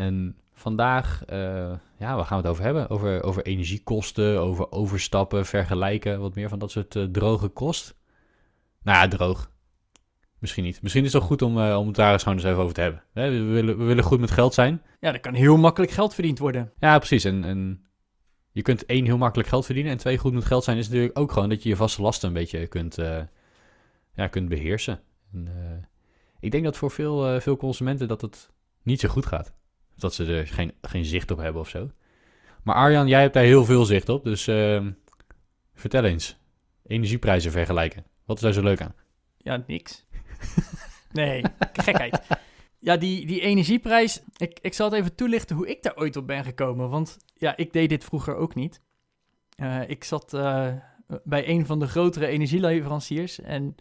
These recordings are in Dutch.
En vandaag, eh, ja, waar gaan we het over hebben? Over, over energiekosten, over overstappen, vergelijken, wat meer van dat soort eh, droge kost. Nou ja, droog. Misschien niet. Misschien is het toch goed om, eh, om het daar eens gewoon eens even over te hebben. We, willen, we willen goed met geld zijn. Ja, er kan heel makkelijk geld verdiend worden. Ja, precies. En, en je kunt één heel makkelijk geld verdienen. En twee goed met geld zijn is natuurlijk ook gewoon dat je je vaste lasten een beetje kunt, ja, kunt beheersen. En, ik denk dat voor veel, veel consumenten dat het niet zo goed gaat. Dat ze er geen, geen zicht op hebben of zo. Maar Arjan, jij hebt daar heel veel zicht op. Dus ehm, vertel eens. Energieprijzen vergelijken. Wat is daar zo leuk aan? Ja, niks. nee, gekheid. Ja, die, die energieprijs. Ik, ik zal het even toelichten hoe ik daar ooit op ben gekomen. Want ja, ik deed dit vroeger ook niet. Eh, ik zat eh, bij een van de grotere energieleveranciers. En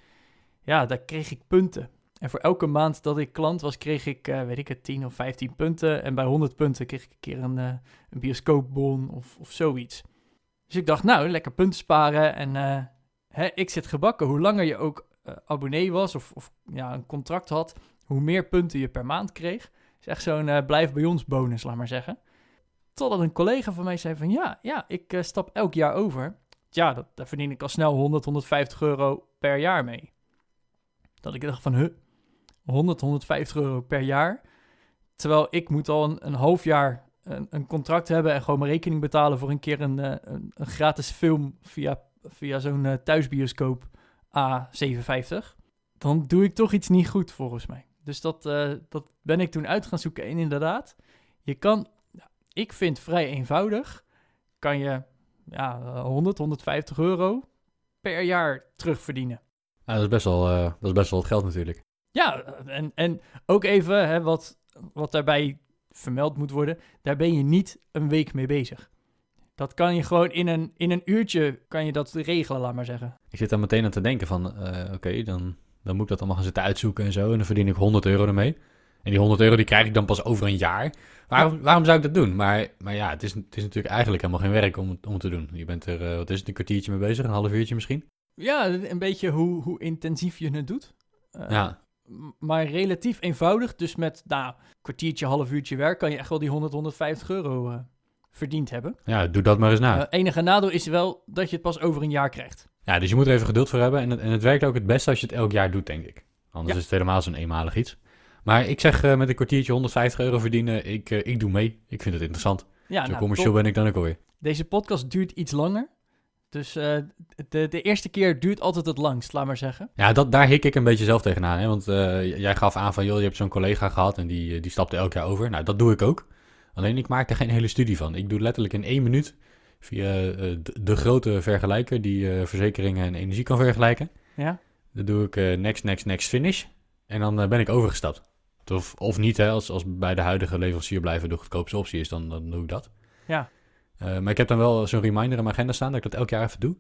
ja, daar kreeg ik punten. En voor elke maand dat ik klant was, kreeg ik, eh, weet ik het, 10 of 15 punten. En bij 100 punten kreeg ik een keer een, eh, een bioscoopbon of, of zoiets. Dus ik dacht, nou, lekker punten sparen. En eh, hè, ik zit gebakken. Hoe langer je ook abonnee was of, of ja, een contract had, hoe meer punten je per maand kreeg. is echt zo'n blijf bij ons bonus, laat maar zeggen. Totdat een collega van mij zei van ja, ja ik stap elk jaar over. Ja, dat, daar verdien ik al snel 100, 150 euro per jaar mee. Dat ik dacht van, huh, 100, 150 euro per jaar. Terwijl ik moet al een, een half jaar een, een contract hebben en gewoon mijn rekening betalen voor een keer een, eh, een, gratis film via, via zo'n eh, thuisbioscoop A57. Dan doe ik toch iets niet goed volgens mij. Dus dat, eh, dat ben ik toen uit gaan zoeken. En inderdaad, je kan, ik vind vrij eenvoudig, kan je ja, eh, 100, 150 euro per jaar terugverdienen. Ja, dat, is best wel, dat is best wel wat geld natuurlijk. Ja, en, en ook even hè, wat, wat daarbij vermeld moet worden. Daar ben je niet een week mee bezig. Dat kan je gewoon in een, in een uurtje kan je dat regelen, laat maar zeggen. Ik zit daar meteen aan te denken van, eh, oké, dan, dan moet ik dat allemaal gaan zitten uitzoeken en zo. En dan verdien ik 100 euro ermee. En die 100 euro die krijg ik dan pas over een jaar. Waarom, waarom zou ik dat doen? Maar, maar ja, het is, het is natuurlijk eigenlijk helemaal geen werk om, om te doen. Je bent er, eh, wat is het, een kwartiertje mee bezig, een half uurtje misschien? Ja, een beetje hoe, hoe intensief je het doet. Eh, ja, Maar relatief eenvoudig. Dus met nou, kwartiertje, half uurtje werk kan je echt wel die 100, 150 euro eh, verdiend hebben. ja, doe dat maar eens na. Eh, enige nadeel is wel dat je het pas over een jaar krijgt. Ja, dus je moet er even geduld voor hebben. En het, en het werkt ook het beste als je het elk jaar doet, denk ik. Anders Ja. is het helemaal zo'n eenmalig iets. Maar ik zeg eh, met een kwartiertje 150 euro verdienen, ik, ik doe mee. Ik vind het interessant. Ja, Zo nou, commercieel top. ben ik dan ook alweer. Deze podcast duurt iets langer. Dus eh, de, de eerste keer duurt altijd het langst, laat maar zeggen. Ja, dat, daar hik ik een beetje zelf tegenaan. Hè? Want eh, jij gaf aan van, joh, je hebt zo'n collega gehad en die, eh, die stapte elk jaar over. Nou, dat doe ik ook. Alleen ik maak er geen hele studie van. Ik doe letterlijk in één minuut via de, de grote vergelijker die verzekeringen en energie kan vergelijken. Ja? Dan doe ik next, next, next, finish. En dan ben ik overgestapt. Of, of niet, hè, als, als bij de huidige leverancier blijven de goedkoopste optie is, dan, dan doe ik dat. Ja. Eh, maar ik heb dan wel zo'n reminder in mijn agenda staan dat ik dat elk jaar even doe.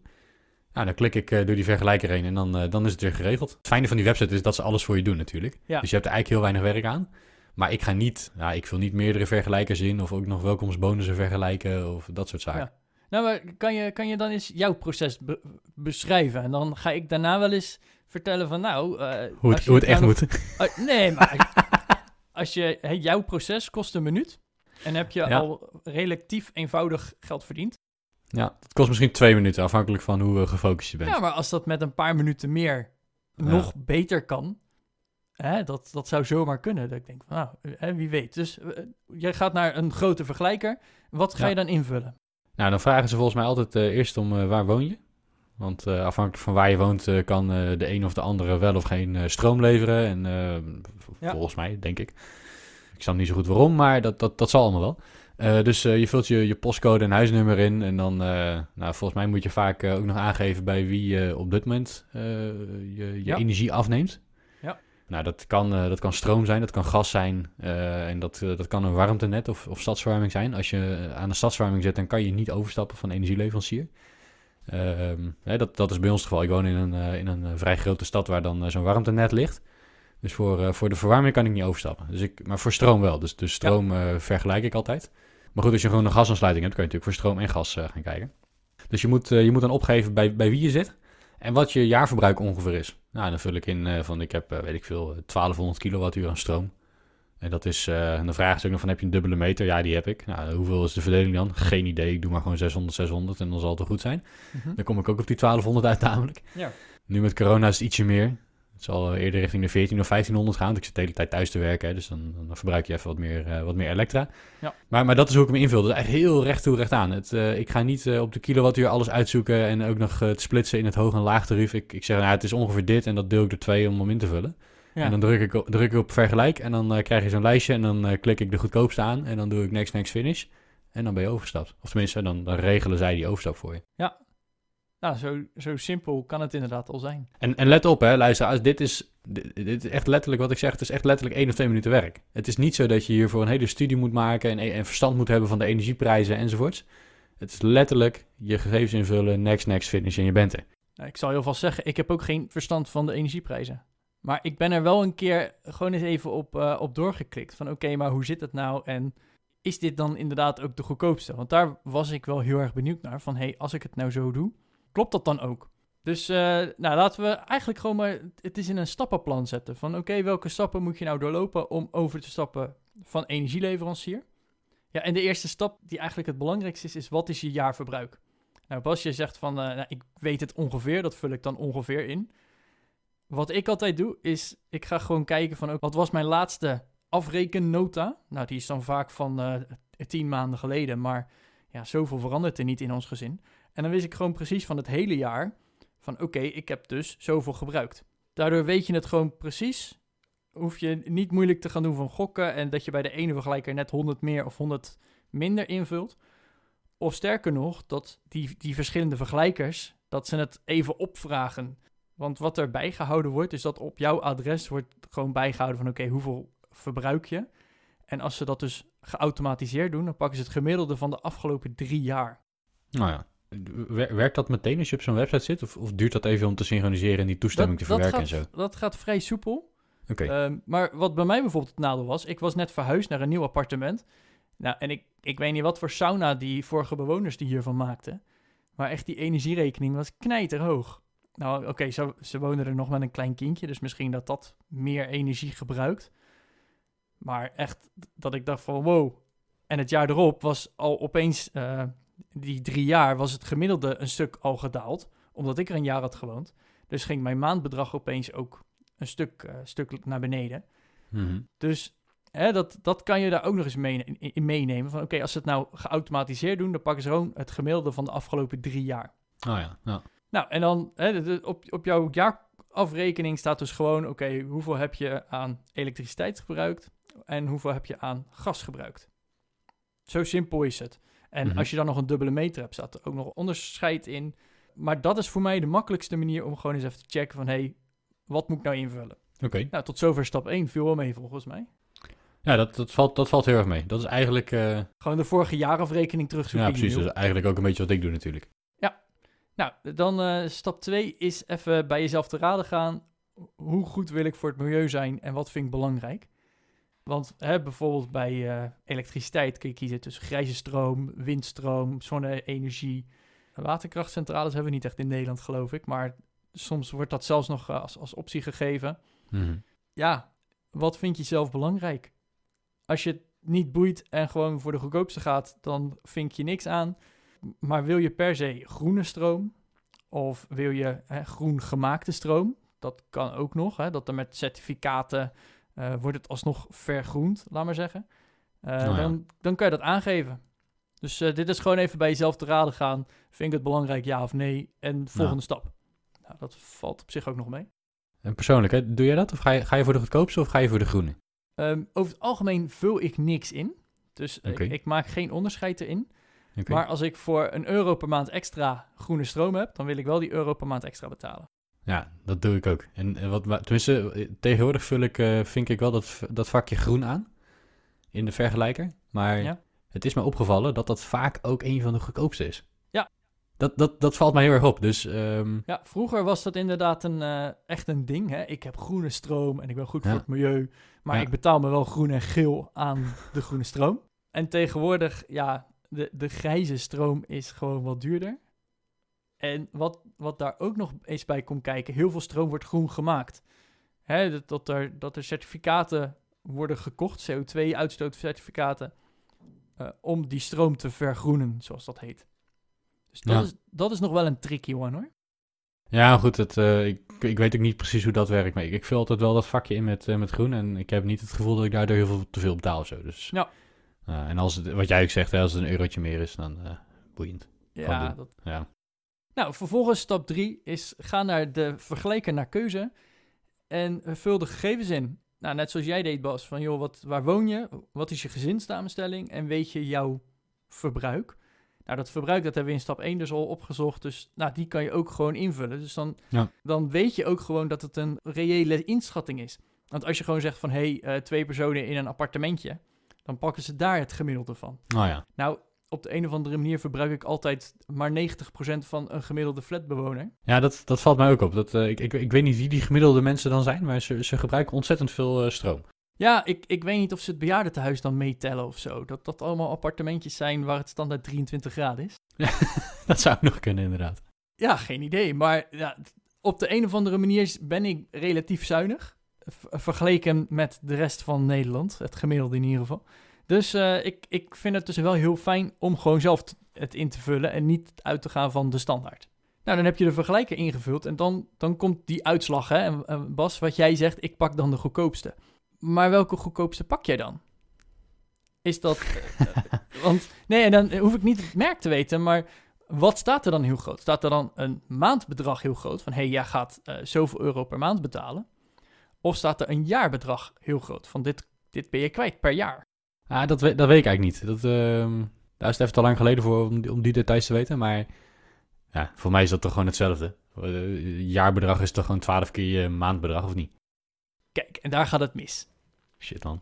Nou, dan klik ik eh, door die vergelijker heen en dan, eh, dan is het weer geregeld. Het fijne van die website is dat ze alles voor je doen natuurlijk. Ja. Dus je hebt er eigenlijk heel weinig werk aan. Maar ik ga niet, ja, ik vul niet meerdere vergelijkers in of ook nog welkomstbonussen vergelijken of dat soort zaken. Ja. Nou, maar kan je, kan je dan eens jouw proces be- beschrijven? En dan ga ik daarna wel eens vertellen van, nou... Hoe het, hoe het echt nou nog- moet. Oh, nee, maar als je, jouw proces kost een minuut en heb je Ja. al relatief eenvoudig geld verdiend. Ja, het kost misschien twee minuten, afhankelijk van hoe eh, gefocust je bent. Ja, maar als dat met een paar minuten meer Ja. nog beter kan, hè, dat, dat zou zomaar kunnen. Dat ik denk van, nou, hè, wie weet. Dus eh, jij gaat naar een grote vergelijker. Wat ga Ja. je dan invullen? Nou, dan vragen ze volgens mij altijd eh, eerst om eh, waar woon je. Want eh, afhankelijk van waar je woont eh, kan eh, de een of de andere wel of geen eh, stroom leveren. En eh, Ja. volgens mij, denk ik. Ik snap niet zo goed waarom, maar dat, dat, dat zal allemaal wel. Eh, dus eh, je vult je, je postcode en huisnummer in. En dan, eh, nou, volgens mij moet je vaak ook nog aangeven bij wie je op dit moment je, je Ja. energie afneemt. Ja. Nou, dat kan, dat kan stroom zijn, dat kan gas zijn en dat, dat kan een warmtenet of, of stadsverwarming zijn. Als je aan de stadsverwarming zit, dan kan je niet overstappen van energieleverancier. Ehm, hè, dat, dat is bij ons het geval. Ik woon in een, in een vrij grote stad waar dan zo'n warmtenet ligt. Dus voor, eh, voor de verwarming kan ik niet overstappen. Dus ik, maar voor stroom wel. Dus, dus stroom eh, vergelijk ik altijd. Maar goed, als je gewoon een gasaansluiting hebt, kan je natuurlijk voor stroom en gas eh, gaan kijken. Dus je moet, je moet dan opgeven bij, bij wie je zit en wat je jaarverbruik ongeveer is. Nou, dan vul ik in van ik heb, weet ik veel, 1200 kilowattuur aan stroom. En dat is, eh, en dan ze ook nog van heb je een dubbele meter? Ja, die heb ik. Nou, hoeveel is de verdeling dan? Geen idee. Ik doe maar gewoon 600, 600 en dan zal het wel goed zijn. Mhm. Dan kom ik ook op die 1200 uit namelijk. Ja. Nu met corona is het ietsje meer. Het zal eerder richting de 14 of 1500 gaan. Want ik zit de hele tijd thuis te werken. Hè, dus dan, dan verbruik je even wat meer, eh, wat meer elektra. Ja. Maar, maar dat is hoe ik hem invul. Dat is echt heel recht toe, recht aan. Het, eh, ik ga niet eh, op de kilowattuur alles uitzoeken. En ook nog te splitsen in het hoog en laag tarief. Ik, ik zeg, nou, het is ongeveer dit. En dat deel ik door twee om hem in te vullen. Ja. En dan druk ik, op- druk ik op vergelijk. En dan krijg je zo'n lijstje. En dan klik ik de goedkoopste aan. En dan doe ik next, next, finish. En dan ben je overgestapt. Of tenminste, dan, dan regelen zij die overstap voor je. Nou, zo, zo simpel kan het inderdaad al zijn. En, en let op, hè, luister, als dit is, dit, dit is echt letterlijk wat ik zeg, het is echt letterlijk één of twee minuten werk. Het is niet zo dat je hiervoor een hele studie moet maken en, en verstand moet hebben van de energieprijzen enzovoorts. Het is letterlijk je gegevens invullen, next, next, finish en je bent er. Nou, ik zal heel vast zeggen, ik heb ook geen verstand van de energieprijzen. Maar ik ben er wel een keer gewoon eens even op, eh, op doorgeklikt. Van oké, maar hoe zit het nou? En is dit dan inderdaad ook de goedkoopste? Want daar was ik wel heel erg benieuwd naar. Van hé, hey, als ik het nou zo doe, klopt dat dan ook? Dus eh, nou, laten we eigenlijk gewoon maar het is in een stappenplan zetten. Van oké, welke stappen moet je nou doorlopen om over te stappen van energieleverancier? Ja, en de eerste stap die eigenlijk het belangrijkste is, is wat is je jaarverbruik? Nou, Bas, je zegt van, eh, nou, ik weet het ongeveer, dat vul ik dan ongeveer in. Wat ik altijd doe, is ik ga gewoon kijken van, ook, wat was mijn laatste afrekennota? Nou, die is dan vaak van eh, tien maanden geleden, maar ja, zoveel verandert er niet in ons gezin. En dan wist ik gewoon precies van het hele jaar, van oké, ik heb dus zoveel gebruikt. Daardoor weet je het gewoon precies. Hoef je niet moeilijk te gaan doen van gokken en dat je bij de ene vergelijker net 100 meer of 100 minder invult. Of sterker nog, dat die, die verschillende vergelijkers, dat ze het even opvragen. Want wat er bijgehouden wordt, is dat op jouw adres wordt gewoon bijgehouden van oké, hoeveel verbruik je? En als ze dat dus geautomatiseerd doen, dan pakken ze het gemiddelde van de afgelopen drie jaar. Nou ja, werkt dat meteen als je op zo'n website zit? Of, of duurt dat even om te synchroniseren en die toestemming te verwerken gaat, en zo? dat gaat vrij soepel. Oké, Ehm, maar wat bij mij bijvoorbeeld het nadeel was, ik was net verhuisd naar een nieuw appartement. Nou, en ik, ik weet niet wat voor sauna die vorige bewoners die hiervan maakten. Maar echt die energierekening was knijterhoog. Nou, oké, ze, ze wonen er nog met een klein kindje, dus misschien dat dat meer energie gebruikt. Maar echt dat ik dacht van wow. En het jaar erop was al opeens, eh, die drie jaar, was het gemiddelde een stuk al gedaald. Omdat ik er een jaar had gewoond. Dus ging mijn maandbedrag opeens ook een stuk, eh, stuk naar beneden. Mhm. Dus hè, dat, dat kan je daar ook nog eens mee, in, in meenemen. Van oké, als ze het nou geautomatiseerd doen, dan pakken ze gewoon het gemiddelde van de afgelopen drie jaar. Oh ja, ja. Nou, en dan hè, op, op jouw jaarafrekening staat dus gewoon, oké, hoeveel heb je aan elektriciteit gebruikt en hoeveel heb je aan gas gebruikt. Zo simpel is het. En Mhm. als je dan nog een dubbele meter hebt, staat er ook nog onderscheid in. Maar dat is voor mij de makkelijkste manier om gewoon eens even te checken van, hé, hey, wat moet ik nou invullen? Oké. Nou, tot zover stap 1 viel wel mee volgens mij. Ja, dat, dat, valt, dat valt heel erg mee. Dat is eigenlijk, eh, Gewoon de vorige jaarafrekening terugzoeken. ja precies, dat is eigenlijk ook een beetje wat ik doe natuurlijk. Nou, dan eh, stap 2 is even bij jezelf te raden gaan. Hoe goed wil ik voor het milieu zijn en wat vind ik belangrijk? Want hè, bijvoorbeeld bij eh, elektriciteit kun je kiezen tussen grijze stroom, windstroom, zonne-energie. Waterkrachtcentrales hebben we niet echt in Nederland, geloof ik. Maar soms wordt dat zelfs nog eh, als, als optie gegeven. Mhm. Ja, wat vind je zelf belangrijk? Als je het niet boeit en gewoon voor de goedkoopste gaat, dan vink je niks aan. Maar wil je per se groene stroom? Of wil je hè, groen gemaakte stroom? Dat kan ook nog. Hè, dat er met certificaten eh, wordt het alsnog vergroend, laat maar zeggen. Eh, Nou ja. dan, dan kan je dat aangeven. Dus eh, dit is gewoon even bij jezelf te raden gaan. Vind ik het belangrijk, ja of nee? En volgende stap. Nou, dat valt op zich ook nog mee. En persoonlijk, hè, doe jij dat? Of ga je, ga je voor de goedkoopste of ga je voor de groene? Ehm, over het algemeen vul ik niks in. Dus ik, ik maak geen onderscheid erin. Maar als ik voor een euro per maand extra groene stroom heb, dan wil ik wel die euro per maand extra betalen. Ja, dat doe ik ook. En eh, wat, tenminste, eh, tegenwoordig vul ik, eh, vind ik wel dat, dat vakje groen aan in de vergelijker. Maar Ja. het is me opgevallen dat dat vaak ook een van de goedkoopste is. Ja. Dat, dat, dat valt mij heel erg op. Dus ehm, Ja, vroeger was dat inderdaad een, echt een ding. Hè? Ik heb groene stroom en ik ben goed Ja. voor het milieu. Maar Ja. ik betaal me wel groen en geel aan de groene stroom. En tegenwoordig, ja, de, de grijze stroom is gewoon wat duurder. En wat, wat daar ook nog eens bij komt kijken, heel veel stroom wordt groen gemaakt. Hè, dat, dat, er, dat er certificaten worden gekocht, CO2-uitstootcertificaten, eh om die stroom te vergroenen, zoals dat heet. Dus dat, Ja. is, dat is nog wel een tricky one hoor. ja, goed, het, eh, ik, ik weet ook niet precies hoe dat werkt. Maar ik, ik vul altijd wel dat vakje in met, eh, met groen. En ik heb niet het gevoel dat ik daardoor heel veel te veel betaal zo. Dus, Ja. En als het, wat jij ook zegt, hè, als het een eurotje meer is, dan boeiend. Ja, dat, Ja. Nou, vervolgens stap 3 is ga naar de vergelijker naar keuze en vul de gegevens in. Nou, net zoals jij deed, Bas, van joh, wat, waar woon je? Wat is je gezinssamenstelling? En weet je jouw verbruik? Nou, dat verbruik, dat hebben we in stap 1 dus al opgezocht. Dus nou, die kan je ook gewoon invullen. Dus dan, Ja. dan weet je ook gewoon dat het een reële inschatting is. Want als je gewoon zegt van, hé, hey, eh, twee personen in een appartementje, dan pakken ze daar het gemiddelde van. Nou ja. Nou, op de een of andere manier verbruik ik altijd maar 90% van een gemiddelde flatbewoner. Ja, dat, dat valt mij ook op. Dat, eh, ik, ik, ik weet niet wie die gemiddelde mensen dan zijn, maar ze, ze gebruiken ontzettend veel eh, stroom. Ja, ik, ik weet niet of ze het bejaardentehuis dan meetellen of zo. Dat dat allemaal appartementjes zijn waar het standaard 23 graden is. dat zou nog kunnen, inderdaad. Ja, geen idee. Maar ja, op de een of andere manier ben ik relatief zuinig. vergeleken met de rest van Nederland. Het gemiddelde in ieder geval. Dus eh, ik, ik vind het dus wel heel fijn om gewoon zelf het in te vullen en niet uit te gaan van de standaard. Nou, dan heb je de vergelijker ingevuld en dan, dan komt die uitslag. Hè? En, en Bas, wat jij zegt, ik pak dan de goedkoopste. Maar welke goedkoopste pak jij dan? Is dat... eh, want, nee, en dan hoef ik niet het merk te weten, maar wat staat er dan heel groot? Staat er dan een maandbedrag heel groot? Van, hé, hey, jij gaat eh, zoveel euro per maand betalen. Of staat er een jaarbedrag heel groot? Van, dit, dit ben je kwijt per jaar. Ah, dat, weet, dat weet ik eigenlijk niet. Dat, ehm, daar is het even te lang geleden voor om, die- om die details te weten. Maar ja, voor mij is dat toch gewoon hetzelfde. Eh, jaarbedrag is toch gewoon 12 keer je maandbedrag, of niet? Kijk, en daar gaat het mis. Shit dan.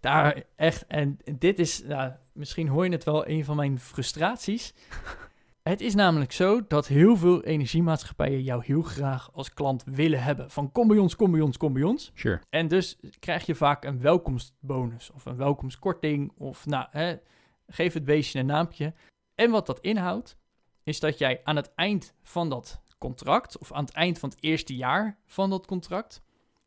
Daar echt, en dit is, nou, misschien hoor je het wel, een van mijn frustraties. Het is namelijk zo dat heel veel energiemaatschappijen jou heel graag als klant willen hebben. Van kom bij ons, kom bij ons, kom bij ons. Sure. En dus krijg je vaak een welkomstbonus of een welkomstkorting of nou, hè, geef het beestje een naampje. En wat dat inhoudt, is dat jij aan het eind van dat contract of aan het eind van het eerste jaar van dat contract,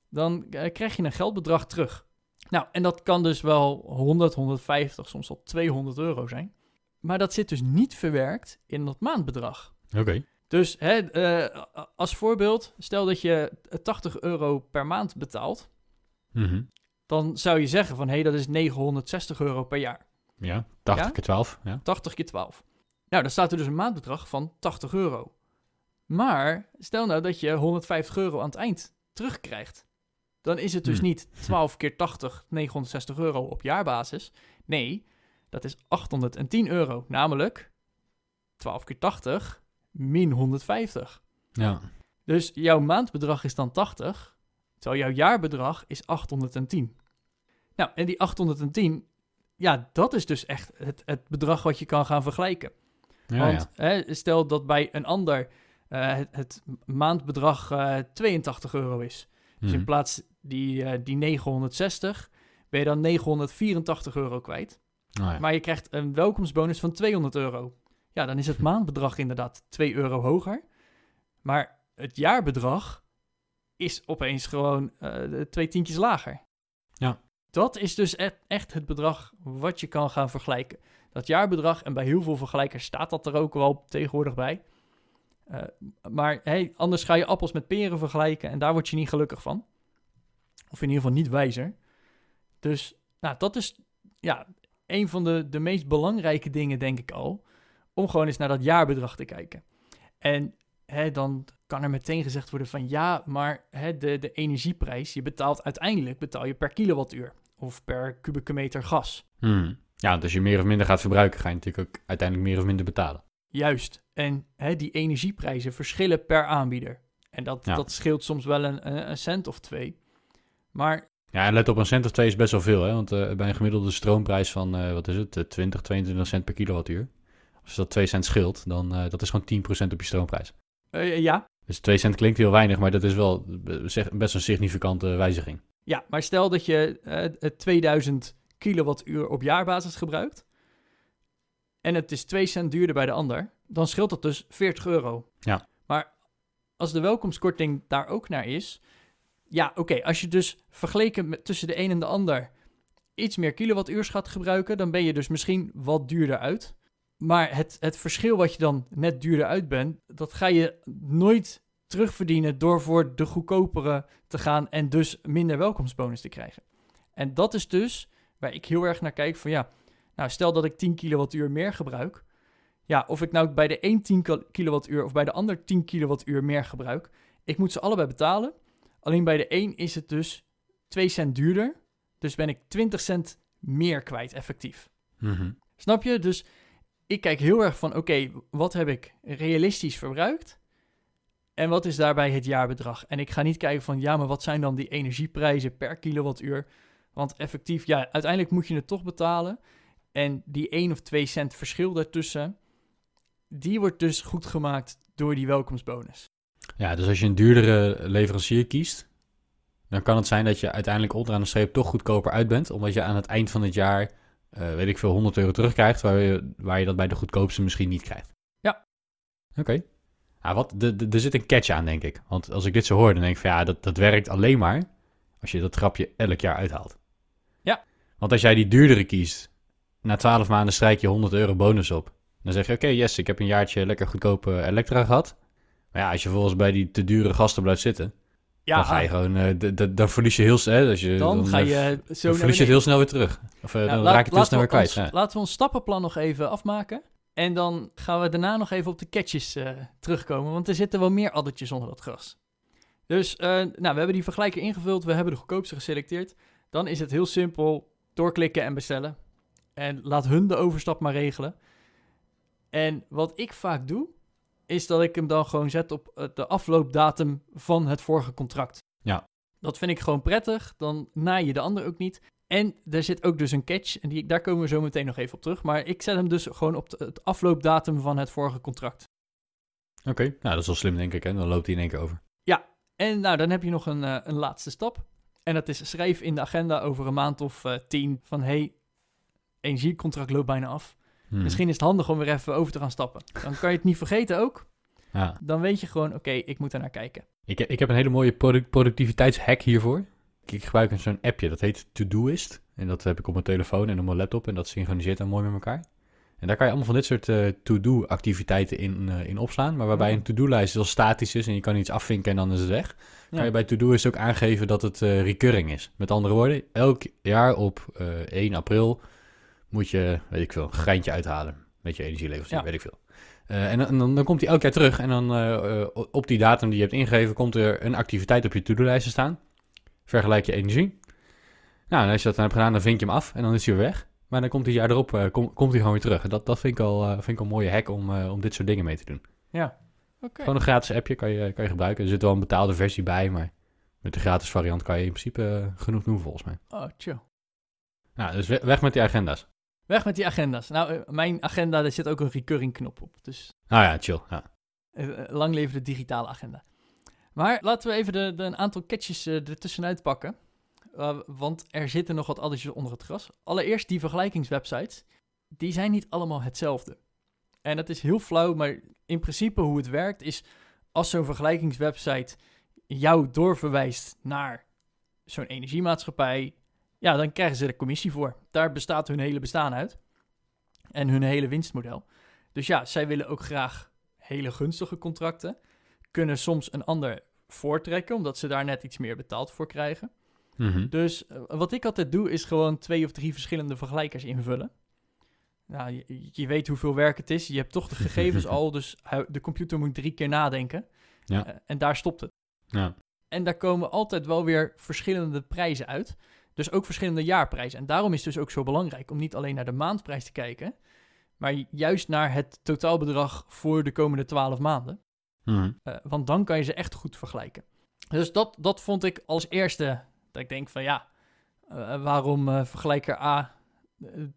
dan eh, krijg je een geldbedrag terug. Nou, en dat kan dus wel 100, 150, soms wel 200 euro zijn. Maar dat zit dus niet verwerkt in dat maandbedrag. Oké. Dus hè, eh, als voorbeeld, stel dat je 80 euro per maand betaalt, Mhm. dan zou je zeggen van hé, hey, dat is 960 euro per jaar. Ja, 80 Ja? keer 12. Ja. 80 keer 12. Nou, dan staat er dus een maandbedrag van 80 euro. Maar stel nou dat je 150 euro aan het eind terugkrijgt. Dan is het dus Hmm. niet 12 keer 80, 960 euro op jaarbasis. Nee, dat is 810 euro. Namelijk 12 keer 80 min 150. ja. Dus jouw maandbedrag is dan 80, terwijl jouw jaarbedrag is 810. Nou, en die 810, ja, dat is dus echt het, het bedrag wat je kan gaan vergelijken. Ja, Want ja. Hè, stel dat bij een ander eh, het, het maandbedrag eh 82 euro is. Dus in Mhm. plaats die, eh, die 960, ben je dan 984 euro kwijt. Nou ja. Maar je krijgt een welkomstbonus van 200 euro. Ja, dan is het maandbedrag inderdaad 2 euro hoger. Maar het jaarbedrag is opeens gewoon eh, twee tientjes lager. Ja. Dat is dus echt, echt het bedrag wat je kan gaan vergelijken. Dat jaarbedrag, en bij heel veel vergelijkers staat dat er ook wel tegenwoordig bij. Eh, maar hey, anders ga je appels met peren vergelijken en daar word je niet gelukkig van. Of in ieder geval niet wijzer. Dus nou, dat is ja, een van de, de meest belangrijke dingen, denk ik al. Om gewoon eens naar dat jaarbedrag te kijken. En hè, dan kan er meteen gezegd worden van ja, maar hè, de, de energieprijs, je betaalt uiteindelijk betaal je per kilowattuur. Of per kubieke meter gas. Mhm. Ja, want als je meer of minder gaat verbruiken, ga je natuurlijk ook uiteindelijk meer of minder betalen. Juist. En hè, die energieprijzen verschillen per aanbieder. En dat, Ja. dat scheelt soms wel een een cent of twee. Maar Ja, en let op, een cent of twee is best wel veel, hè? Want eh, bij een gemiddelde stroomprijs van, eh, wat is het, eh, 20, 22 cent per kilowattuur. Als dat 2 cent scheelt, dan uh, dat is gewoon 10% op je stroomprijs. eh, ja, Dus 2 cent klinkt heel weinig, maar dat is wel eh, zeg- best een significante wijziging. ja, maar stel dat je eh, het 2000 kilowattuur op jaarbasis gebruikt. En het is 2 cent duurder bij de ander. Dan scheelt dat dus 40 euro. Ja. Maar als de welkomstkorting daar ook naar is. Ja, oké. als je dus vergeleken tussen de een en de ander iets meer kilowattuurs gaat gebruiken, dan ben je dus misschien wat duurder uit. Maar het, het verschil wat je dan net duurder uit bent, dat ga je nooit terugverdienen door voor de goedkopere te gaan en dus minder welkomstbonus te krijgen. En dat is dus waar ik heel erg naar kijk van ja, nou stel dat ik 10 kilowattuur meer gebruik. Ja, of ik nou bij de een 10 kil- kilowattuur of bij de ander 10 kilowattuur meer gebruik. Ik moet ze allebei betalen. Alleen bij de een is het dus 2 cent duurder. Dus ben ik 20 cent meer kwijt effectief. Mhm. Snap je? Dus ik kijk heel erg van, oké, wat heb ik realistisch verbruikt? En wat is daarbij het jaarbedrag? En ik ga niet kijken van, ja, maar wat zijn dan die energieprijzen per kilowattuur? Want effectief, ja, uiteindelijk moet je het toch betalen. En die 1 of 2 cent verschil daartussen, die wordt dus goed gemaakt door die welkomstbonus. Ja, dus als je een duurdere leverancier kiest, dan kan het zijn dat je uiteindelijk onderaan de streep toch goedkoper uit bent, omdat je aan het eind van het jaar, eh, weet ik veel, 100 euro terugkrijgt, waar je, waar je dat bij de goedkoopste misschien niet krijgt. Ja. Oké. Ja, wat, de, de, er zit een catch aan, denk ik. Want als ik dit zo hoor, dan denk ik van ja, dat, dat werkt alleen maar als je dat grapje elk jaar uithaalt. Ja. Want als jij die duurdere kiest, na 12 maanden strijk je 100 euro bonus op. Dan zeg je, oké, yes, ik heb een jaartje lekker goedkope elektra gehad. Maar ja, als je volgens bij die te dure gasten blijft zitten, Ja, dan ga je gewoon, eh, dan verlies je heel snel, als je, dan ga eh, je zo dan verlies je het heel snel weer terug. Of eh, Ja, dan raak je het heel snel we weer kwijt. ons- Ja. Laten we ons stappenplan nog even afmaken. En dan gaan we daarna nog even op de catches terugkomen. Want er zitten wel meer addertjes onder dat gras. Dus nou, we hebben die vergelijker ingevuld. We hebben de goedkoopste geselecteerd. Dan is het heel simpel. Doorklikken en bestellen. En laat hun de overstap maar regelen. En wat ik vaak doe, is dat ik hem dan gewoon zet op eh, de afloopdatum van het vorige contract. Ja. Dat vind ik gewoon prettig. Dan naai je de ander ook niet. En er zit ook dus een catch, en die, daar komen we zo meteen nog even op terug. Maar ik zet hem dus gewoon op de- het afloopdatum van het vorige contract. Oké, nou dat is wel slim denk ik, hè? dan loopt hij in één keer over. En nou, dan heb je nog een, eh, een laatste stap. En dat is schrijf in de agenda over een maand of eh, tien van... hey, energiecontract loopt bijna af. Hmm. Misschien is het handig om weer even over te gaan stappen. Dan kan je het niet vergeten ook. Ja. Dan weet je gewoon, oké, ik moet er naar kijken. Ik, ik heb een hele mooie product, productiviteitshack hiervoor. Ik, ik gebruik een zo'n appje, dat heet Todoist. En dat heb ik op mijn telefoon en op mijn laptop. En dat synchroniseert dan mooi met elkaar. En daar kan je allemaal van dit soort eh, to-do-activiteiten in, eh, in opslaan. Maar waarbij een to-do-lijst heel statisch is en je kan iets afvinken en dan is het weg. Ja. Kan je bij Todoist ook aangeven dat het eh, recurring is. Met andere woorden, elk jaar op eh 1 april moet je, weet ik veel, een geintje uithalen. Met je energieleverancier, Ja. weet ik veel. Eh, en dan, dan, dan komt hij elk jaar terug en dan eh, op die datum die je hebt ingegeven, komt er een activiteit op je to-do-lijst te staan. Vergelijk je energie. Nou, en als je dat dan hebt gedaan, dan vink je hem af en dan is hij weer weg. Maar dan komt hij jaar erop, eh, kom- komt hij gewoon weer terug. En dat, dat vind, ik al, eh, vind ik al een mooie hack om, eh, om dit soort dingen mee te doen. Ja, oké. Gewoon een gratis appje kan je, kan je gebruiken. Er zit wel een betaalde versie bij, maar met de gratis variant kan je in principe genoeg doen volgens mij. Oh, chill. Nou, dus we- weg met die agenda's. Weg met die agenda's. Nou, eh, mijn agenda, daar zit ook een recurring knop op. Dus Nou ja, chill. Ja. eh, eh, lang leven de digitale agenda. Maar laten we even de, de, een aantal catches eh, ertussenuit pakken. Uh, want er zitten nog wat addertjes onder het gras. Allereerst die vergelijkingswebsites. Die zijn niet allemaal hetzelfde. En dat is heel flauw, maar in principe hoe het werkt is... als zo'n vergelijkingswebsite jou doorverwijst naar zo'n energiemaatschappij... ja, dan krijgen ze er commissie voor. Daar bestaat hun hele bestaan uit. En hun hele winstmodel. Dus ja, zij willen ook graag hele gunstige contracten. Kunnen soms een ander voortrekken, omdat ze daar net iets meer betaald voor krijgen. Mhm. Dus eh, wat ik altijd doe, is gewoon twee of drie verschillende vergelijkers invullen. Nou, je, je weet hoeveel werk het is. Je hebt toch de gegevens al, dus de computer moet drie keer nadenken. Ja. Eh, en daar stopt het. Ja. En daar komen altijd wel weer verschillende prijzen uit. Dus ook verschillende jaarprijzen. En daarom is het dus ook zo belangrijk om niet alleen naar de maandprijs te kijken, maar juist naar het totaalbedrag voor de komende 12 maanden. Mhm. Eh, want dan kan je ze echt goed vergelijken. Dus dat, dat vond ik als eerste. Dat ik denk van ja, eh, waarom eh, vergelijker A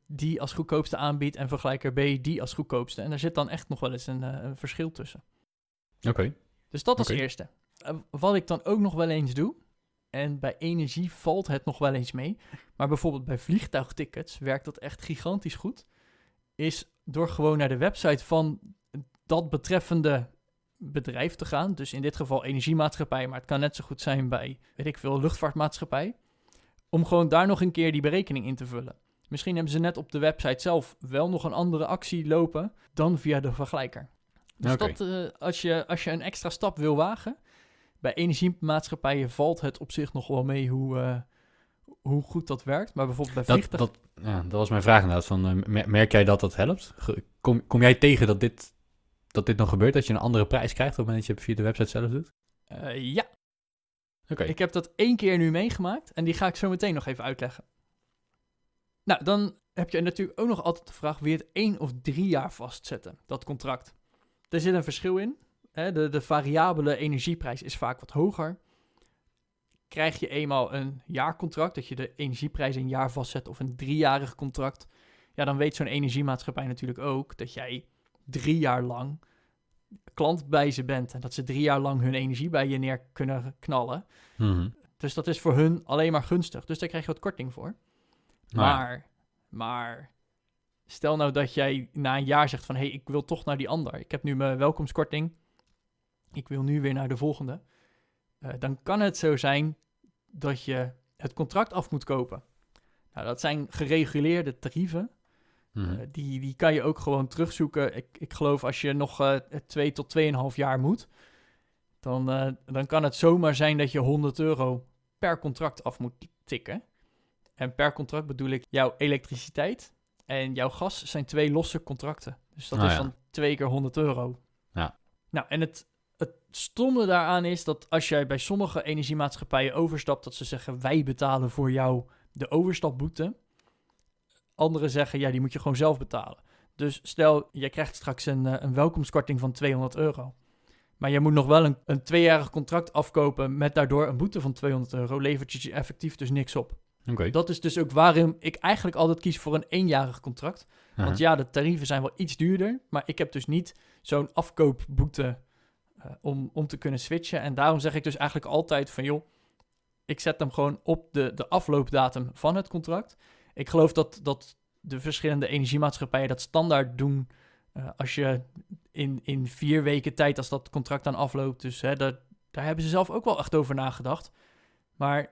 die als goedkoopste aanbiedt en vergelijker B die als goedkoopste. En daar zit dan echt nog wel eens een, een verschil tussen. Oké. Dus dat als eerste. Wat ik dan ook nog wel eens doe, en bij energie valt het nog wel eens mee, maar bijvoorbeeld bij vliegtuigtickets werkt dat echt gigantisch goed, is door gewoon naar de website van dat betreffende bedrijf te gaan. Dus in dit geval energiemaatschappij, maar het kan net zo goed zijn bij, weet ik veel, luchtvaartmaatschappij. Om gewoon daar nog een keer die berekening in te vullen. Misschien hebben ze net op de website zelf wel nog een andere actie lopen dan via de vergelijker. Dus dat, eh, als, je, als je een extra stap wil wagen, bij energiemaatschappijen valt het op zich nog wel mee hoe, eh, hoe goed dat werkt. Maar bijvoorbeeld bij Dat, vliegtuig... dat, ja, dat was mijn vraag inderdaad. Van, eh, mer- merk jij dat dat helpt? Kom, kom jij tegen dat dit, dat dit nog gebeurt? Dat je een andere prijs krijgt op het moment dat je het via de website zelf doet? Eh, ja, Oké. Ik heb dat één keer nu meegemaakt en die ga ik zo meteen nog even uitleggen. Nou, dan heb je natuurlijk ook nog altijd de vraag: je het één of drie jaar vastzetten, dat contract? Er zit een verschil in. Hè? De, de variabele energieprijs is vaak wat hoger. Krijg je eenmaal een jaarcontract, dat je de energieprijs een jaar vastzet, of een driejarig contract, ja, dan weet zo'n energiemaatschappij natuurlijk ook dat jij drie jaar lang klant bij ze bent en dat ze drie jaar lang hun energie bij je neer kunnen knallen. Mhm. Dus dat is voor hun alleen maar gunstig. Dus daar krijg je wat korting voor. Nou. Maar, maar stel nou dat jij na een jaar zegt van... hé, hey, ik wil toch naar die ander. Ik heb nu mijn welkomstkorting. Ik wil nu weer naar de volgende. Eh, dan kan het zo zijn dat je het contract af moet kopen. Nou, dat zijn gereguleerde tarieven. Mhm. Eh, die, die kan je ook gewoon terugzoeken. Ik, ik geloof als je nog eh twee tot 2,5 jaar moet, dan, dan kan het zomaar zijn dat je 100 euro per contract af moet tikken. En per contract bedoel ik jouw elektriciteit en jouw gas zijn twee losse contracten. Dus dat Ah, is ja. dan twee keer 100 euro. Ja. Nou, en het stomme daaraan is dat als jij bij sommige energiemaatschappijen overstapt, dat ze zeggen wij betalen voor jou de overstapboete. Anderen zeggen, ja, die moet je gewoon zelf betalen. Dus stel, jij krijgt straks een, eh, een welkomstkorting van 200 euro. Maar je moet nog wel een, een tweejarig contract afkopen met daardoor een boete van 200 euro. Levert je effectief dus niks op. Oké. Dat is dus ook waarom ik eigenlijk altijd kies voor een eenjarig contract. Want ja, de tarieven zijn wel iets duurder. Maar ik heb dus niet zo'n afkoopboete eh, om, om te kunnen switchen. En daarom zeg ik dus eigenlijk altijd van joh, ik zet hem gewoon op de, de afloopdatum van het contract. Ik geloof dat, dat de verschillende energiemaatschappijen dat standaard doen eh, als je in, in vier weken tijd, als dat contract dan afloopt. Dus hè, daar, daar hebben ze zelf ook wel echt over nagedacht. Maar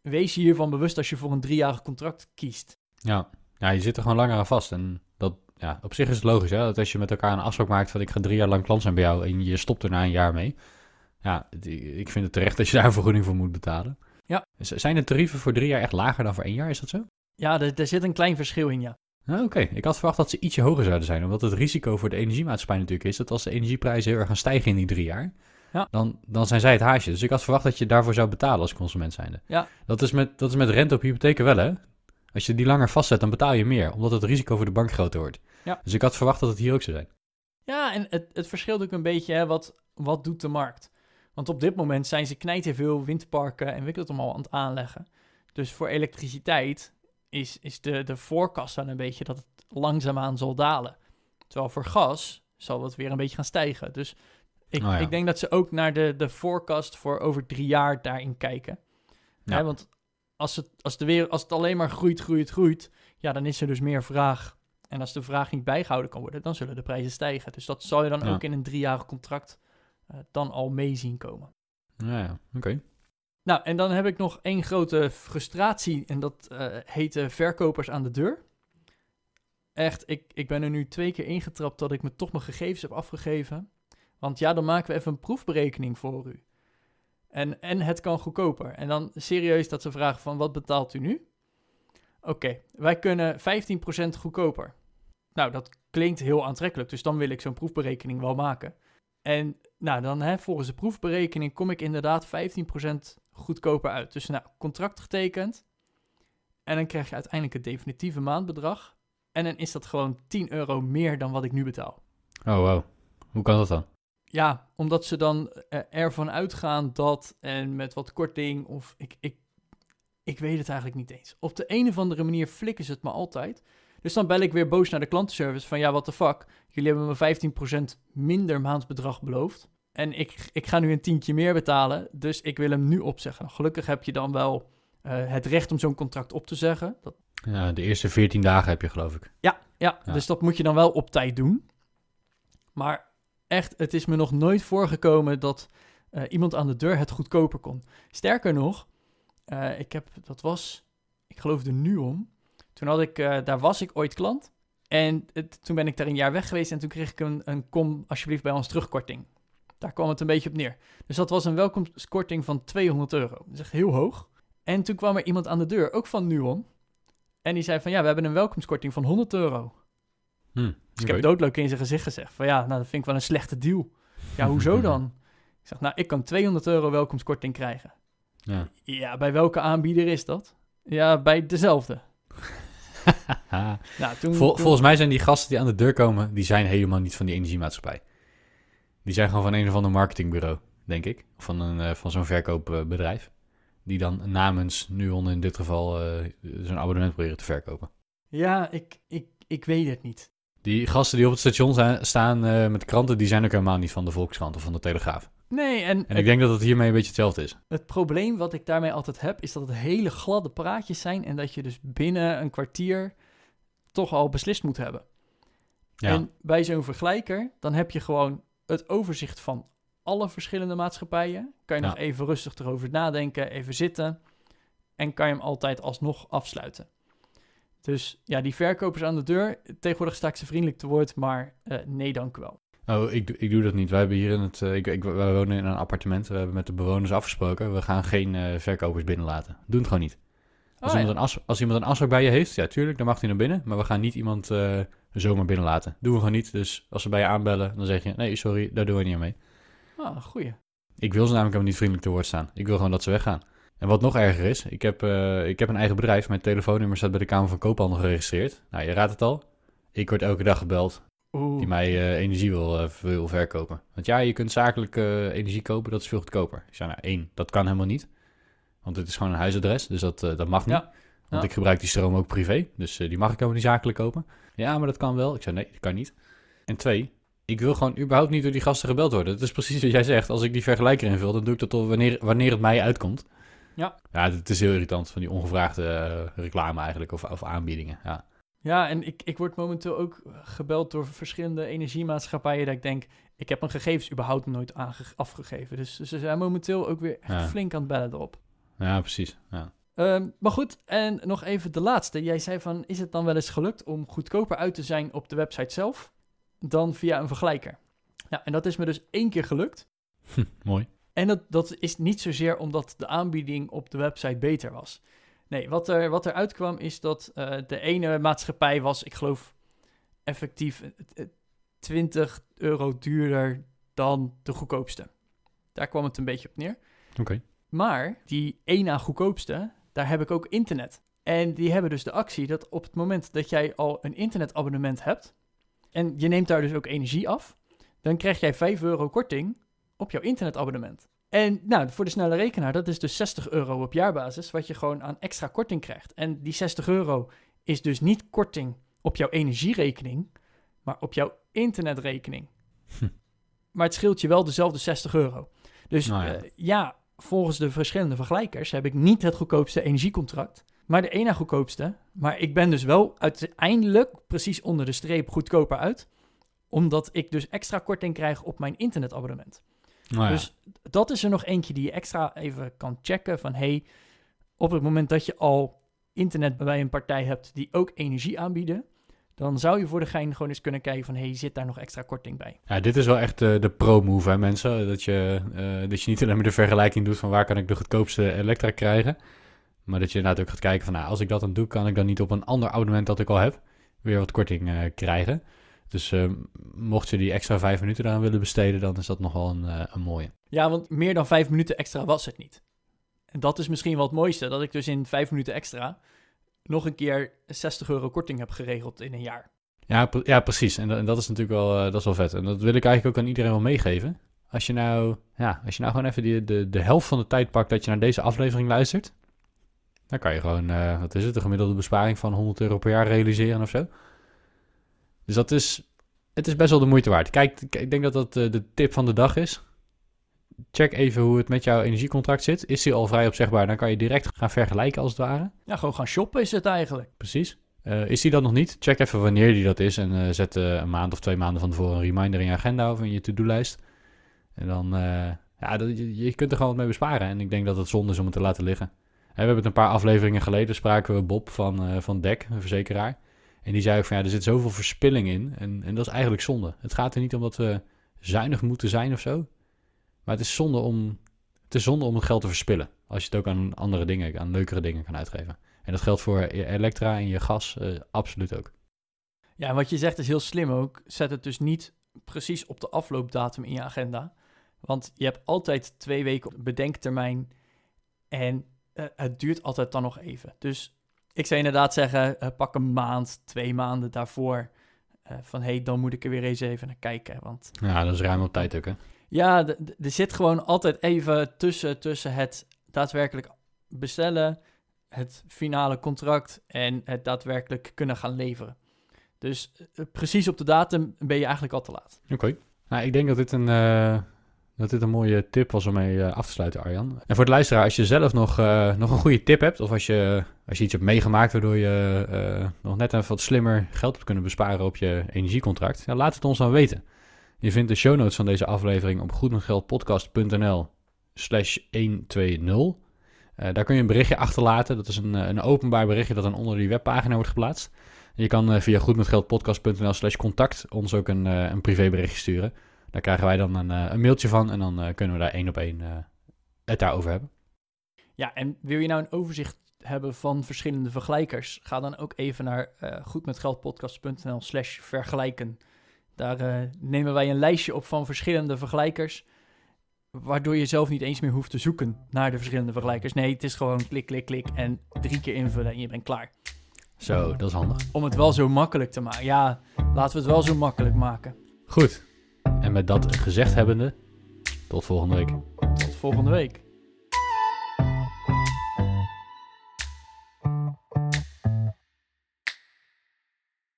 wees je hiervan bewust als je voor een driejarig contract kiest. Ja. ja, je zit er gewoon langer aan vast. En dat, ja, op zich is het logisch, hè? Dat als je met elkaar een afspraak maakt van ik ga drie jaar lang klant zijn bij jou en je stopt er na een jaar mee. Ja, ik vind het terecht dat je daar een vergoeding voor moet betalen. Ja. Zijn de tarieven voor drie jaar echt lager dan voor één jaar? Is dat zo? Ja, er, zit een klein verschil in, ja. Ah, Oké, ik had verwacht dat ze ietsje hoger zouden zijn. Omdat het risico voor de energiemaatschappij natuurlijk is dat als de energieprijzen heel erg gaan stijgen in die drie jaar, Ja. dan, dan zijn zij het haasje. Dus ik had verwacht dat je daarvoor zou betalen als consument zijnde. Ja. Dat is met, dat is met rente op hypotheken wel, hè? Als je die langer vastzet, dan betaal je meer, omdat het risico voor de bank groter wordt. Ja. Dus ik had verwacht dat het hier ook zou zijn. Ja, en het, het verschilt ook een beetje, hè, wat, wat doet de markt? Want op dit moment zijn ze knijten veel windparken en weet ik het allemaal aan het aanleggen. Dus voor elektriciteit is, is de, de voorkast dan een beetje dat het langzaamaan zal dalen. Terwijl voor gas zal het weer een beetje gaan stijgen. Dus ik, Oh ja. ik denk dat ze ook naar de, de forecast voor over drie jaar daarin kijken. Ja. Want als het, als, de weer, als het alleen maar groeit, groeit, groeit, ja, dan is er dus meer vraag. En als de vraag niet bijgehouden kan worden, dan zullen de prijzen stijgen. Dus dat zal je dan Ja. ook in een driejarig contract eh, dan al mee zien komen. Ja, ja, oké. Nou, en dan heb ik nog één grote frustratie en dat eh heet eh, verkopers aan de deur. Echt, ik, ik ben er nu twee keer ingetrapt dat ik me toch mijn gegevens heb afgegeven. Want ja, dan maken we even een proefberekening voor u. En, en het kan goedkoper. En dan serieus dat ze vragen van, wat betaalt u nu? Oké, wij kunnen 15% goedkoper. Nou, dat klinkt heel aantrekkelijk, dus dan wil ik zo'n proefberekening wel maken. En nou, dan hè, volgens de proefberekening kom ik inderdaad 15% goedkoper uit. Dus nou, contract getekend. En dan krijg je uiteindelijk het definitieve maandbedrag. En dan is dat gewoon 10 euro meer dan wat ik nu betaal. Oh, wow. Hoe kan dat dan? ja, omdat ze dan eh, ervan uitgaan dat en met wat korting of ik, ik, ik weet het eigenlijk niet eens. Op de een of andere manier flikken ze het me altijd. Dus dan bel ik weer boos naar de klantenservice van ja, what the fuck. Jullie hebben me 15% minder maandbedrag beloofd. En ik, ik ga nu een tientje meer betalen, dus ik wil hem nu opzeggen. Gelukkig heb je dan wel eh, het recht om zo'n contract op te zeggen. Dat... Ja, de eerste 14 dagen heb je, geloof ik. Ja, ja, Ja. dus dat moet je dan wel op tijd doen. Maar echt, het is me nog nooit voorgekomen dat eh, iemand aan de deur het goedkoper kon. Sterker nog, eh, ik heb, dat was, ik geloof de Nuon. Toen had ik, eh, daar was ik ooit klant. En het- toen ben ik daar een jaar weg geweest en toen kreeg ik een, een kom alsjeblieft bij ons terugkorting. Daar kwam het een beetje op neer. Dus dat was een welkomstkorting van 200 euro. Dat is echt heel hoog. En toen kwam er iemand aan de deur, ook van Nuon. En die zei van, ja, we hebben een welkomstkorting van 100 euro. Hm, Dus ik heb doodleuk in zijn gezicht gezegd van, ja, nou, dat vind ik wel een slechte deal. Ja, hoezo dan? Ik zeg, nou, ik kan 200 euro welkomstkorting krijgen. Ja. Ja, bij welke aanbieder is dat? Ja, bij dezelfde. Ha. Nou, toen, Vol- toen- volgens mij zijn die gasten die aan de deur komen, die zijn helemaal niet van die energiemaatschappij. Die zijn gewoon van een of ander marketingbureau, denk ik. Of van, een, eh, van zo'n verkoopbedrijf. Die dan namens Nuon in dit geval eh, zo'n abonnement proberen te verkopen. Ja, ik, ik, ik weet het niet. Die gasten die op het station staan eh, met kranten, die zijn ook helemaal niet van de Volkskrant of van de Telegraaf. Nee, en, En ik denk dat het hiermee een beetje hetzelfde is. het probleem wat ik daarmee altijd heb, is dat het hele gladde praatjes zijn en dat je dus binnen een kwartier toch al beslist moet hebben. Ja, En bij zo'n vergelijker, dan heb je gewoon het overzicht van alle verschillende maatschappijen. Kan je nog even rustig erover nadenken, even zitten. En kan je hem altijd alsnog afsluiten. Dus ja, die verkopers aan de deur, tegenwoordig sta ik ze vriendelijk te woord, maar eh, nee dank u wel. Oh, ik, doe- ik doe dat niet. Wij hebben hier in het. eh, ik, ik, wij wonen in een appartement. We hebben met de bewoners afgesproken. We gaan geen eh, verkopers binnenlaten. Doen het gewoon niet. Als, Oh, iemand een as, als iemand een afspraak bij je heeft, ja, tuurlijk, dan mag hij naar binnen. Maar we gaan niet iemand eh, zomaar binnenlaten. Doen we gewoon niet. Dus als ze bij je aanbellen, dan zeg je: nee, sorry, daar doen we niet aan mee. Ah, goeie. Ik wil ze namelijk helemaal niet vriendelijk te woord staan. Ik wil gewoon dat ze weggaan. En wat nog erger is, ik heb, ik heb een eigen bedrijf. Mijn telefoonnummer staat bij de Kamer van Koophandel geregistreerd. Nou, je raadt het al. Ik word elke dag gebeld Oeh. die mij eh, energie wil, eh, wil verkopen. Want ja, je kunt zakelijk eh, energie kopen, dat is veel goedkoper. Ik zei, nou één, dat kan helemaal niet. Want het is gewoon een huisadres, dus dat, dat mag niet. Ja. Want Ja. ik gebruik die stroom ook privé, dus die mag ik helemaal niet zakelijk kopen. Ja, maar dat kan wel. Ik zei, nee, dat kan niet. En twee, ik wil gewoon überhaupt niet door die gasten gebeld worden. Dat is precies wat jij zegt. Als ik die vergelijker invul, dan doe ik dat al wanneer, wanneer het mij uitkomt. Ja. Ja, het is heel irritant van die ongevraagde reclame eigenlijk, of, of aanbiedingen. Ja. Ja, en ik, ik word momenteel ook gebeld door verschillende energiemaatschappijen dat ik denk, ik heb mijn gegevens überhaupt nooit aange- afgegeven. Dus ze zijn momenteel ook weer echt Ja. flink aan het bellen erop. ja, precies. Ja. Ehm, maar goed, en nog even de laatste. Jij zei van, is het dan wel eens gelukt om goedkoper uit te zijn op de website zelf dan via een vergelijker? Nou, en dat is me dus één keer gelukt. Hm, mooi. En dat, dat is niet zozeer omdat de aanbieding op de website beter was. Nee, wat er, wat er uitkwam is dat eh, de ene maatschappij was, ik geloof, effectief eh, eh, 20 euro duurder dan de goedkoopste. Daar kwam het een beetje op neer. Oké. Maar die na goedkoopste, daar heb ik ook internet. En die hebben dus de actie dat op het moment dat jij al een internetabonnement hebt... en je neemt daar dus ook energie af... dan krijg jij 5 euro korting op jouw internetabonnement. En nou, voor de snelle rekenaar, dat is dus 60 euro op jaarbasis... wat je gewoon aan extra korting krijgt. En die 60 euro is dus niet korting op jouw energierekening... maar op jouw internetrekening. Hm. Maar het scheelt je wel dezelfde 60 euro. Dus Nou ja. ja. ja, volgens de verschillende vergelijkers heb ik niet het goedkoopste energiecontract, maar de ene goedkoopste. Maar ik ben dus wel uiteindelijk precies onder de streep goedkoper uit, omdat ik dus extra korting krijg op mijn internetabonnement. Nou ja. Dus dat is er nog eentje die je extra even kan checken van hey, op het moment dat je al internet bij een partij hebt die ook energie aanbieden, dan zou je voor de gein gewoon eens kunnen kijken van hey, zit daar nog extra korting bij? Ja, dit is wel echt eh, de pro-move, hè, mensen. Dat je, eh, dat je niet alleen maar de vergelijking doet van waar kan ik de goedkoopste elektra krijgen. Maar dat je ook gaat kijken van, nou, als ik dat dan doe, kan ik dan niet op een ander abonnement dat ik al heb, weer wat korting eh, krijgen. Dus eh, mocht je die extra vijf minuten daaraan willen besteden, dan is dat nog wel een, eh, een mooie. Ja, want meer dan vijf minuten extra was het niet. En dat is misschien wel het mooiste, dat ik dus in vijf minuten extra nog een keer 60 euro korting heb geregeld in een jaar. Ja, pre- ja precies. En, dat- en dat is natuurlijk wel, eh, dat is wel vet. En dat wil ik eigenlijk ook aan iedereen wel meegeven. Als je nou, ja, als je nou gewoon even die, de, de helft van de tijd pakt dat je naar deze aflevering luistert, dan kan je gewoon, wat is het, een gemiddelde besparing van 100 euro per jaar realiseren of zo. Dus dat is, het is best wel de moeite waard. Kijk, ik denk dat dat eh, de tip van de dag is. Check even hoe het met jouw energiecontract zit. Is die al vrij opzegbaar, dan kan je direct gaan vergelijken als het ware. Ja, gewoon gaan shoppen is het eigenlijk. Precies. Eh, is die dat nog niet? Check even wanneer die dat is. En eh, zet een maand of twee maanden van tevoren een reminder in je agenda of in je to-do-lijst. En dan, ja, dat, je, je kunt er gewoon wat mee besparen. En ik denk dat het zonde is om het te laten liggen. En we hebben het een paar afleveringen geleden, spraken we Bob van, van DEC, een verzekeraar. En die zei ook van, ja, er zit zoveel verspilling in. En, en dat is eigenlijk zonde. Het gaat er niet om dat we zuinig moeten zijn of zo. Maar het is zonde om, het is zonde om het geld te verspillen. Als je het ook aan andere dingen, aan leukere dingen kan uitgeven. En dat geldt voor je elektra en je gas eh, absoluut ook. Ja, en wat je zegt is heel slim ook. Zet het dus niet precies op de afloopdatum in je agenda. Want je hebt altijd twee weken bedenktermijn. En eh, het duurt altijd dan nog even. Dus ik zou inderdaad zeggen, eh, pak een maand, twee maanden daarvoor. eh, van hé, hey, dan moet ik er weer eens even naar kijken. Want Ja, dat is ruim op tijd ook, hè? ja, er zit gewoon altijd even tussen, tussen het daadwerkelijk bestellen, het finale contract en het daadwerkelijk kunnen gaan leveren. Dus eh, precies op de datum ben je eigenlijk al te laat. Oké. Nou, ik denk dat dit een, dat dit een mooie tip was om mee eh, af te sluiten, Arjan. En voor de luisteraar, als je zelf nog, eh, nog een goede tip hebt... of als je, als je iets hebt meegemaakt waardoor je eh, nog net even wat slimmer geld hebt kunnen besparen op je energiecontract... Ja, laat het ons dan weten. Je vindt de show notes van deze aflevering op goedmetgeldpodcast.nl slash 120. Eh, daar kun je een berichtje achterlaten. Dat is een, een openbaar berichtje dat dan onder die webpagina wordt geplaatst. Je kan via goedmetgeldpodcast.nl slash contact ons ook een, eh, een privéberichtje sturen. Daar krijgen wij dan een, eh, een mailtje van en dan eh, kunnen we daar één op één eh, het daarover hebben. Ja, en wil je nou een overzicht hebben van verschillende vergelijkers? Ga dan ook even naar goedmetgeldpodcast.nl slash vergelijken. Daar nemen wij een lijstje op van verschillende vergelijkers, waardoor je zelf niet eens meer hoeft te zoeken naar de verschillende vergelijkers. Nee, het is gewoon klik, klik, klik en drie keer invullen en je bent klaar. Zo, dat is handig. Om het wel zo makkelijk te maken. Ja, laten we het wel zo makkelijk maken. Goed. En met dat gezegd hebbende, tot volgende week. Tot volgende week.